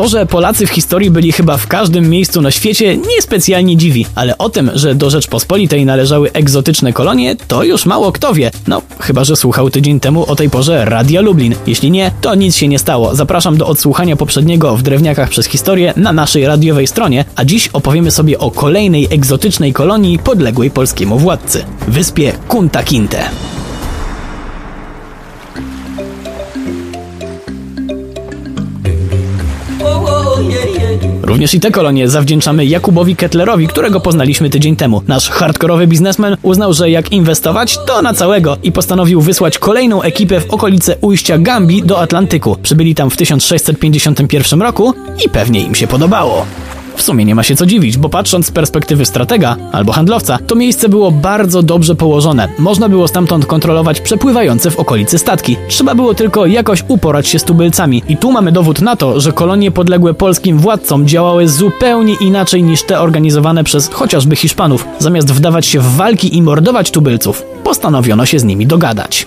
To, że Polacy w historii byli chyba w każdym miejscu na świecie, niespecjalnie dziwi, ale o tym, że do Rzeczpospolitej należały egzotyczne kolonie, to już mało kto wie. No, chyba że słuchał tydzień temu o tej porze Radia Lublin. Jeśli nie, to nic się nie stało. Zapraszam do odsłuchania poprzedniego w Drewniakach przez historię na naszej radiowej stronie, a dziś opowiemy sobie o kolejnej egzotycznej kolonii podległej polskiemu władcy wyspie Kunta Kinte. Również i te kolonie zawdzięczamy Jakubowi Kettlerowi, którego poznaliśmy tydzień temu. Nasz hardkorowy biznesmen uznał, że jak inwestować, to na całego i postanowił wysłać kolejną ekipę w okolice ujścia Gambii do Atlantyku. Przybyli tam w 1651 roku i pewnie im się podobało. W sumie nie ma się co dziwić, bo patrząc z perspektywy stratega albo handlowca, to miejsce było bardzo dobrze położone. Można było stamtąd kontrolować przepływające w okolicy statki. Trzeba było tylko jakoś uporać się z tubylcami. I tu mamy dowód na to, że kolonie podległe polskim władcom działały zupełnie inaczej niż te organizowane przez chociażby Hiszpanów. Zamiast wdawać się w walki i mordować tubylców, postanowiono się z nimi dogadać.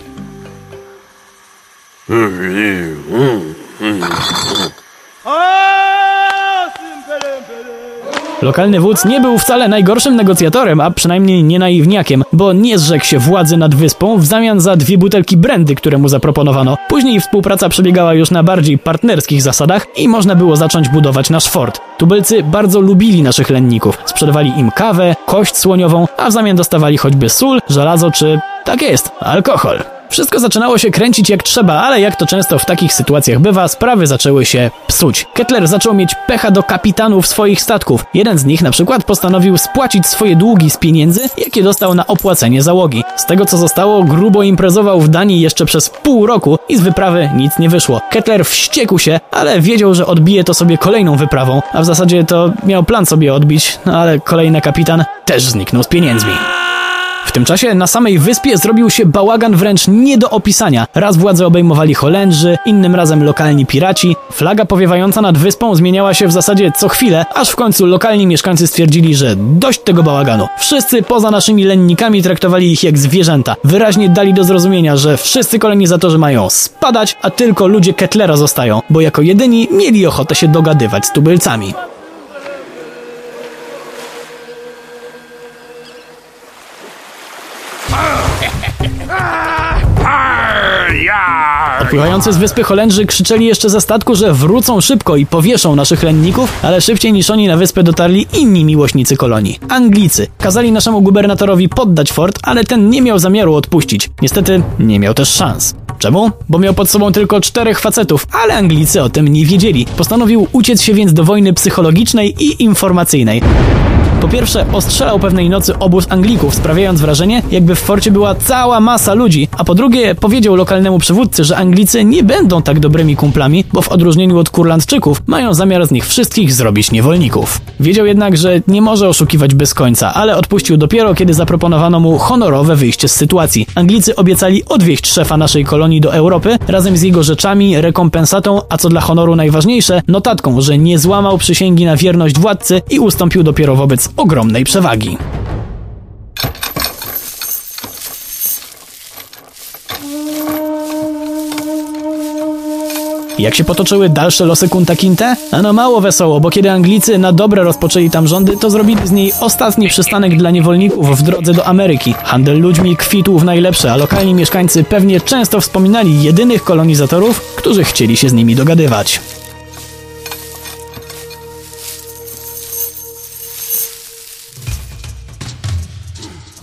Lokalny wódz nie był wcale najgorszym negocjatorem, a przynajmniej nie naiwniakiem, bo nie zrzekł się władzy nad wyspą w zamian za dwie butelki brandy, które mu zaproponowano. Później współpraca przebiegała już na bardziej partnerskich zasadach i można było zacząć budować nasz fort. Tubylcy bardzo lubili naszych lenników. Sprzedawali im kawę, kość słoniową, a w zamian dostawali choćby sól, żelazo czy, tak jest, alkohol. Wszystko zaczynało się kręcić jak trzeba, ale jak to często w takich sytuacjach bywa, sprawy zaczęły się psuć. Kettler zaczął mieć pecha do kapitanów swoich statków. Jeden z nich na przykład postanowił spłacić swoje długi z pieniędzy, jakie dostał na opłacenie załogi. Z tego co zostało, grubo imprezował w Danii jeszcze przez pół roku i z wyprawy nic nie wyszło. Kettler wściekł się, ale wiedział, że odbije to sobie kolejną wyprawą, a w zasadzie to miał plan sobie odbić, no ale kolejny kapitan też zniknął z pieniędzmi. W tym czasie na samej wyspie zrobił się bałagan wręcz nie do opisania. Raz władzę obejmowali Holendrzy, innym razem lokalni piraci. Flaga powiewająca nad wyspą zmieniała się w zasadzie co chwilę, aż w końcu lokalni mieszkańcy stwierdzili, że dość tego bałaganu. Wszyscy poza naszymi lennikami traktowali ich jak zwierzęta. Wyraźnie dali do zrozumienia, że wszyscy kolonizatorzy mają spadać, a tylko ludzie Kettlera zostają, bo jako jedyni mieli ochotę się dogadywać z tubylcami. Odpływający z wyspy Holendrzy krzyczeli jeszcze ze statku, że wrócą szybko i powieszą naszych lenników, ale szybciej niż oni na wyspę dotarli inni miłośnicy kolonii. Anglicy. Kazali naszemu gubernatorowi poddać fort, ale ten nie miał zamiaru odpuścić. Niestety nie miał też szans. Czemu? Bo miał pod sobą tylko czterech facetów, ale Anglicy o tym nie wiedzieli. Postanowił uciec się więc do wojny psychologicznej i informacyjnej. Po pierwsze, ostrzelał pewnej nocy obóz Anglików, sprawiając wrażenie, jakby w forcie była cała masa ludzi, a po drugie, powiedział lokalnemu przywódcy, że Anglicy nie będą tak dobrymi kumplami, bo w odróżnieniu od Kurlandczyków mają zamiar z nich wszystkich zrobić niewolników. Wiedział jednak, że nie może oszukiwać bez końca, ale odpuścił dopiero, kiedy zaproponowano mu honorowe wyjście z sytuacji. Anglicy obiecali odwieźć szefa naszej kolonii do Europy razem z jego rzeczami, rekompensatą, a co dla honoru najważniejsze, notatką, że nie złamał przysięgi na wierność władcy i ustąpił dopiero wobec ogromnej przewagi. Jak się potoczyły dalsze losy Kunta Kinte? Ano mało wesoło, bo kiedy Anglicy na dobre rozpoczęli tam rządy, to zrobili z niej ostatni przystanek dla niewolników w drodze do Ameryki. Handel ludźmi kwitł w najlepsze, a lokalni mieszkańcy pewnie często wspominali jedynych kolonizatorów, którzy chcieli się z nimi dogadywać.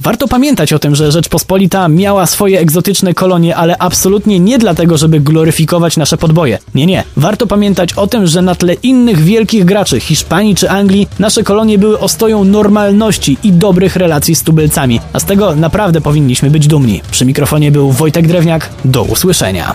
Warto pamiętać o tym, że Rzeczpospolita miała swoje egzotyczne kolonie, ale absolutnie nie dlatego, żeby gloryfikować nasze podboje. Nie, nie. Warto pamiętać o tym, że na tle innych wielkich graczy, Hiszpanii czy Anglii, nasze kolonie były ostoją normalności i dobrych relacji z tubylcami. A z tego naprawdę powinniśmy być dumni. Przy mikrofonie był Wojtek Drewniak. Do usłyszenia.